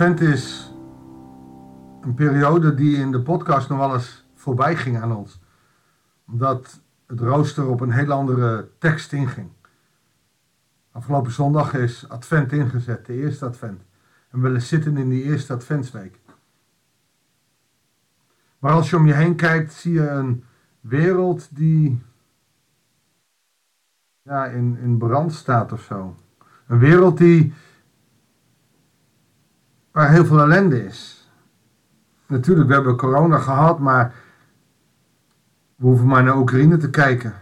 Advent is een periode die in de podcast nog wel eens voorbij ging aan ons. Omdat het rooster op een heel andere tekst inging. Afgelopen zondag is Advent ingezet, de eerste Advent. En we zitten in die eerste Adventsweek. Maar als je om je heen kijkt, zie je een wereld die ja, in, in brand staat of zo. Een wereld die waar heel veel ellende is. Natuurlijk, we hebben corona gehad, maar we hoeven maar naar Oekraïne te kijken.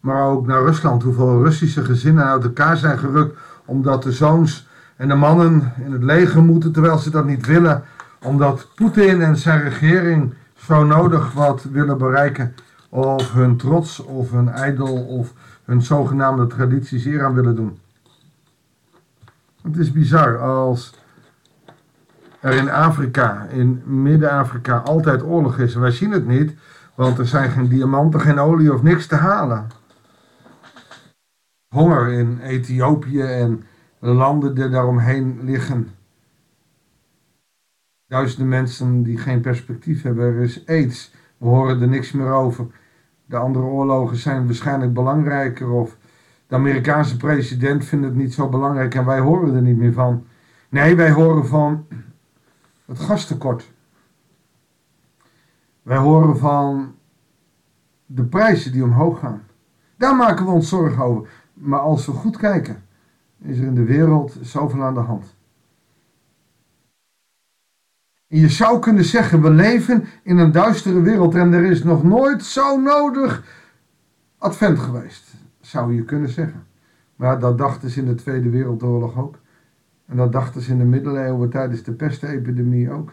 Maar ook naar Rusland, hoeveel Russische gezinnen uit elkaar zijn gerukt omdat de zoons en de mannen in het leger moeten, terwijl ze dat niet willen, omdat Poetin en zijn regering zo nodig wat willen bereiken, of hun trots, of hun ijdel, of hun zogenaamde tradities eer aan willen doen. Het is bizar als er in Afrika, in Midden-Afrika, altijd oorlog is. Wij zien het niet, want er zijn geen diamanten, geen olie of niks te halen. Honger in Ethiopië en landen die daaromheen liggen. Duizenden mensen die geen perspectief hebben. Er is aids. We horen er niks meer over. De andere oorlogen zijn waarschijnlijk belangrijker. Of de Amerikaanse president vindt het niet zo belangrijk en wij horen er niet meer van. Nee, wij horen van het gastekort. Wij horen van de prijzen die omhoog gaan. Daar maken we ons zorgen over. Maar als we goed kijken, is er in de wereld zoveel aan de hand. En je zou kunnen zeggen, we leven in een duistere wereld en er is nog nooit zo nodig advent geweest, zou je kunnen zeggen. Maar dat dachten ze in de Tweede Wereldoorlog ook. En dat dachten ze in de middeleeuwen tijdens de pestepidemie ook.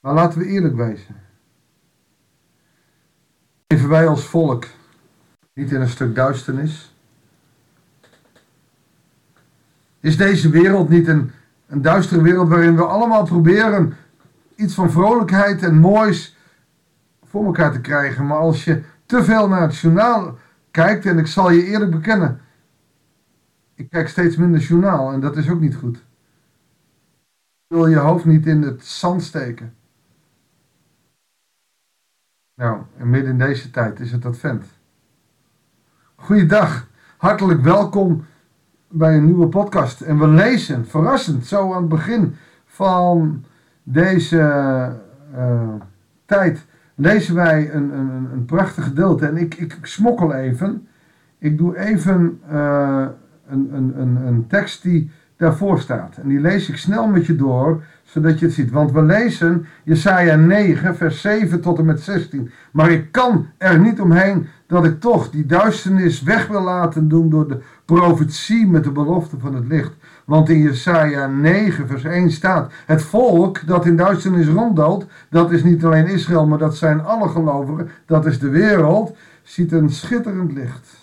Maar laten we eerlijk wezen. Leven wij als volk niet in een stuk duisternis? Is deze wereld niet een, een duistere wereld waarin we allemaal proberen iets van vrolijkheid en moois voor elkaar te krijgen? Maar als je te veel naar het journaal kijkt, en ik zal je eerlijk bekennen, ik kijk steeds minder journaal en dat is ook niet goed. Wil je hoofd niet in het zand steken. Nou, en midden in deze tijd is het advent. Goeiedag, hartelijk welkom bij een nieuwe podcast. En we lezen, verrassend, zo aan het begin van deze uh, tijd, lezen wij een, een, een prachtig gedeelte. En ik, ik smokkel even. Ik doe even uh, een, een, een, een tekst die daarvoor staat. En die lees ik snel met je door, zodat je het ziet. Want we lezen Jesaja 9, vers 7 tot en met 16. Maar ik kan er niet omheen dat ik toch die duisternis weg wil laten doen door de profetie met de belofte van het licht. Want in Jesaja 9, vers 1 staat: Het volk dat in duisternis ronddoodt, dat is niet alleen Israël, maar dat zijn alle gelovigen, dat is de wereld, ziet een schitterend licht.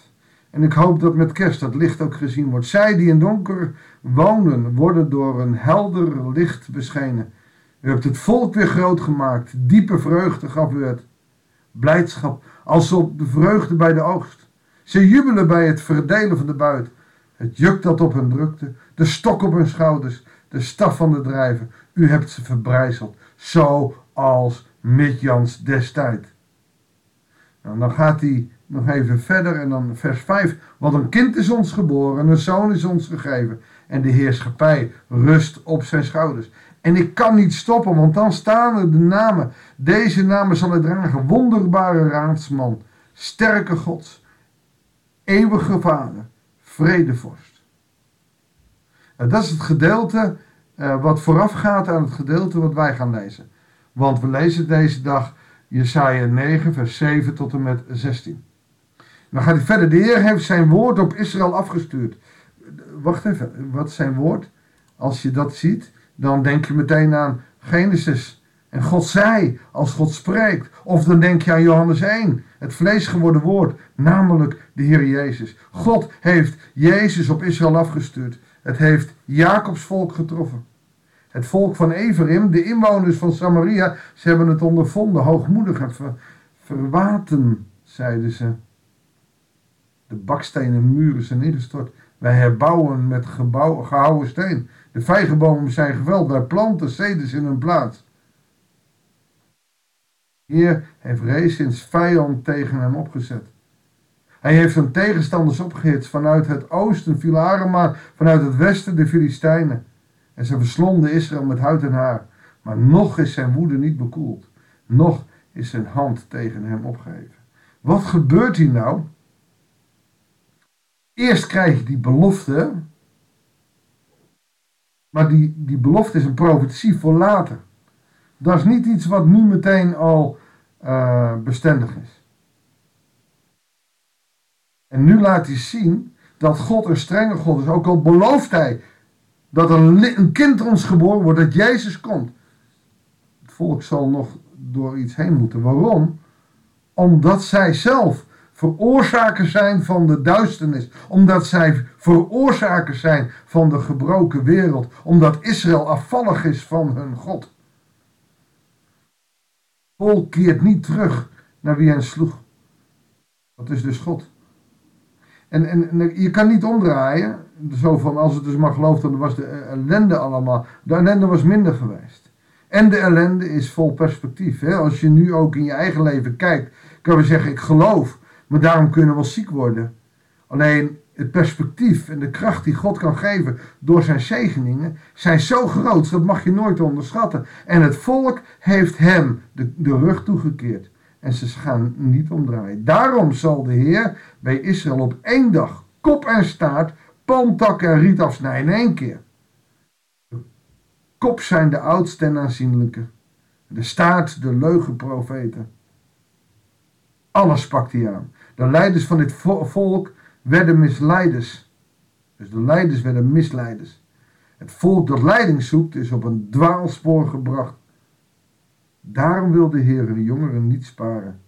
En ik hoop dat met kerst dat licht ook gezien wordt. Zij die in donker wonen, worden door een helder licht beschenen. U hebt het volk weer groot gemaakt. Diepe vreugde gaf u het. Blijdschap, als op de vreugde bij de oogst. Ze jubelen bij het verdelen van de buit. Het juk dat op hen drukte, de stok op hun schouders, de staf van de drijven. U hebt ze verbrijzeld, zoals Midjans destijd. Nou, dan gaat hij nog even verder en dan vers 5. Want een kind is ons geboren, een zoon is ons gegeven. En de heerschappij rust op zijn schouders. En ik kan niet stoppen, want dan staan er de namen. Deze namen zal hij dragen. Wonderbare raadsman, sterke God, eeuwige vader, vredevorst. Nou, dat is het gedeelte uh, wat voorafgaat aan het gedeelte wat wij gaan lezen. Want we lezen deze dag Jesaja 9, vers 7 tot en met 16. Dan gaat hij verder. De Heer heeft zijn woord op Israël afgestuurd. Wacht even, wat is zijn woord? Als je dat ziet, dan denk je meteen aan Genesis. En God zei, als God spreekt. Of dan denk je aan Johannes 1, het vlees geworden woord, namelijk de Heer Jezus. God heeft Jezus op Israël afgestuurd. Het heeft Jacobs volk getroffen. Het volk van Ephraim, de inwoners van Samaria, ze hebben het ondervonden, hoogmoedig en ver, verwaten, zeiden ze. De bakstenen muren zijn ingestort. Wij herbouwen met gebouw, gehouden steen. De vijgenbomen zijn geveld, wij planten ceders in hun plaats. Heer heeft Rezins vijand tegen hem opgezet. Hij heeft zijn tegenstanders opgehitst. Vanuit het oosten viel Arema, vanuit het westen de Filistijnen. En ze verslonden Israël met huid en haar. Maar nog is zijn woede niet bekoeld. Nog is zijn hand tegen hem opgeheven. Wat gebeurt hier nou? Eerst krijg je die belofte. Maar die, die belofte is een profetie voor later. Dat is niet iets wat nu meteen al uh, bestendig is. En nu laat hij zien dat God een strenge God is. Ook al belooft hij dat een, een kind ons geboren wordt, dat Jezus komt. Het volk zal nog door iets heen moeten. Waarom? Omdat zij zelf veroorzakers zijn van de duisternis. Omdat zij veroorzakers zijn van de gebroken wereld. Omdat Israël afvallig is van hun God. Volk keert niet terug naar wie hen sloeg. Dat is dus God. En, en, je kan niet omdraaien. Zo van als het dus maar gelooft, dan was de ellende allemaal. De ellende was minder geweest. En de ellende is vol perspectief. Hè? Als je nu ook in je eigen leven kijkt, kan we zeggen: ik geloof, maar daarom kunnen we ziek worden. Alleen het perspectief en de kracht die God kan geven door zijn zegeningen zijn zo groot, dat mag je nooit onderschatten. En het volk heeft hem de, de rug toegekeerd. En ze gaan niet omdraaien. Daarom zal de Heer bij Israël op één dag kop en staart, palmtak en riet afsnijden in één keer. Kop zijn de oudste en aanzienlijke. De staart de leugenprofeten. Alles pakt hij aan. De leiders van dit volk werden misleiders. Dus de leiders werden misleiders. Het volk dat leiding zoekt is op een dwaalspoor gebracht. Daarom wil de Heer de jongeren niet sparen,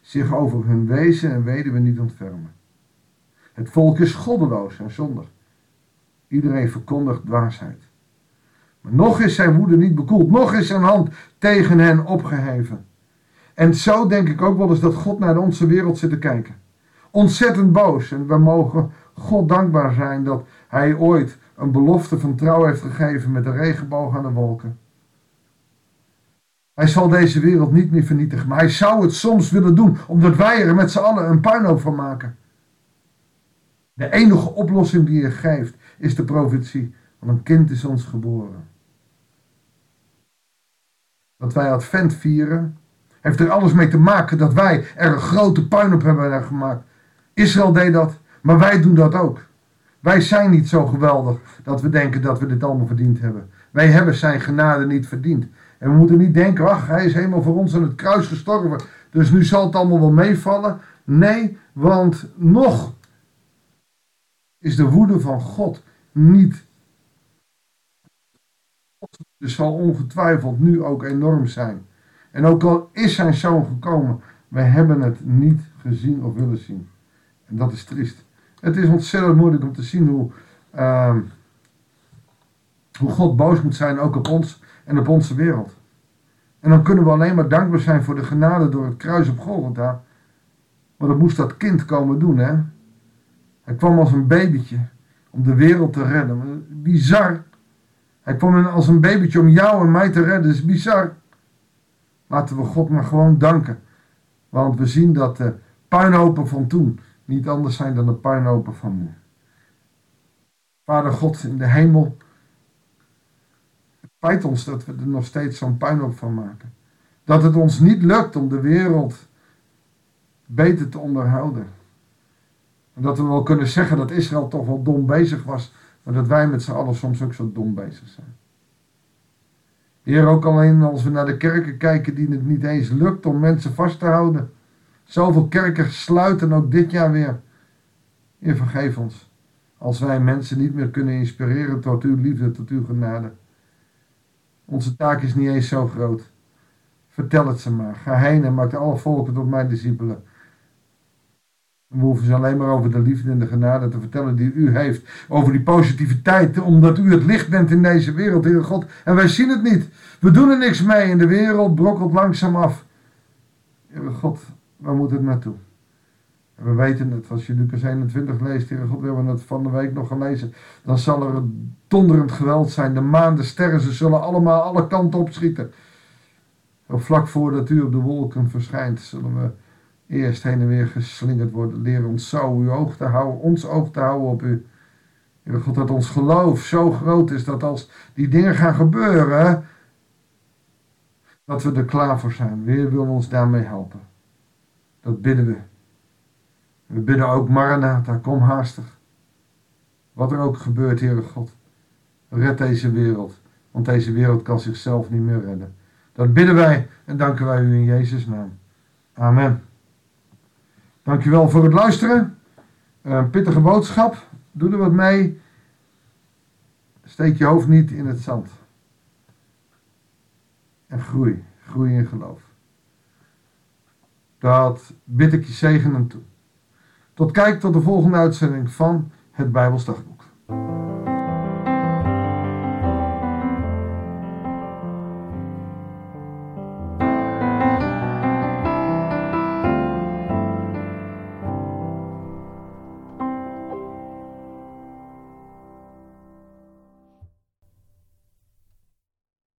zich over hun wezen en weduwe niet ontfermen. Het volk is goddeloos en zondig. Iedereen verkondigt dwaasheid. Maar nog is zijn woede niet bekoeld, nog is zijn hand tegen hen opgeheven. En zo denk ik ook wel eens dat God naar onze wereld zit te kijken. Ontzettend boos. En we mogen God dankbaar zijn dat Hij ooit een belofte van trouw heeft gegeven met de regenboog aan de wolken. Hij zal deze wereld niet meer vernietigen, maar hij zou het soms willen doen, omdat wij er met z'n allen een puinhoop van maken. De enige oplossing die hij geeft is de profetie, want een kind is ons geboren. Dat wij Advent vieren, heeft er alles mee te maken dat wij er een grote puinhoop hebben gemaakt. Israël deed dat, maar wij doen dat ook. Wij zijn niet zo geweldig dat we denken dat we dit allemaal verdiend hebben. Wij hebben zijn genade niet verdiend. En we moeten niet denken, ach, hij is helemaal voor ons aan het kruis gestorven. Dus nu zal het allemaal wel meevallen. Nee, want nog is de woede van God niet. Dus zal ongetwijfeld nu ook enorm zijn. En ook al is zijn zoon gekomen, wij hebben het niet gezien of willen zien. Dat is triest. Het is ontzettend moeilijk om te zien hoe, uh, hoe God boos moet zijn, ook op ons en op onze wereld. En dan kunnen we alleen maar dankbaar zijn voor de genade door het kruis op Golgotha. Maar dat moest dat kind komen doen, hè. Hij kwam als een babytje om de wereld te redden. Bizar. Hij kwam als een babytje om jou en mij te redden. Dat is bizar. Laten we God maar gewoon danken. Want we zien dat de puinhopen van toen niet anders zijn dan de puinhopen van nu. Vader God in de hemel, spijt ons dat we er nog steeds zo'n puinhoop van maken. Dat het ons niet lukt om de wereld beter te onderhouden. En dat we wel kunnen zeggen dat Israël toch wel dom bezig was, maar dat wij met z'n allen soms ook zo dom bezig zijn. Heer, ook alleen als we naar de kerken kijken die het niet eens lukt om mensen vast te houden. Zoveel kerken sluiten ook dit jaar weer. Heer, vergeef ons. Als wij mensen niet meer kunnen inspireren tot uw liefde, tot uw genade. Onze taak is niet eens zo groot. Vertel het ze maar. Ga heen en maak alle volken tot mijn discipelen. We hoeven ze alleen maar over de liefde en de genade te vertellen die u heeft. Over die positiviteit, omdat u het licht bent in deze wereld, Heer God. En wij zien het niet. We doen er niks mee en de wereld brokkelt langzaam af. Heer God, waar moet het naartoe? We weten het, als je Lucas 21 leest, Heer God, we hebben het van de week nog gelezen, dan zal er donderend geweld zijn. De maan, de sterren, ze zullen allemaal alle kanten opschieten. Op vlak voordat u op de wolken verschijnt, zullen we eerst heen en weer geslingerd worden. Leer ons zo uw oog te houden, ons oog te houden op u. Heer God, dat ons geloof zo groot is dat als die dingen gaan gebeuren, dat we er klaar voor zijn. Weer wil ons daarmee helpen. Dat bidden we. We bidden ook Maranatha, kom haastig. Wat er ook gebeurt, Heere God. Red deze wereld, want deze wereld kan zichzelf niet meer redden. Dat bidden wij en danken wij u in Jezus' naam. Amen. Dankjewel voor het luisteren. Een pittige boodschap. Doe er wat mee. Steek je hoofd niet in het zand. En groei. Groei in geloof. Dat bid ik je zegen en toe. Tot kijk tot de volgende uitzending van het Bijbelsdagboek.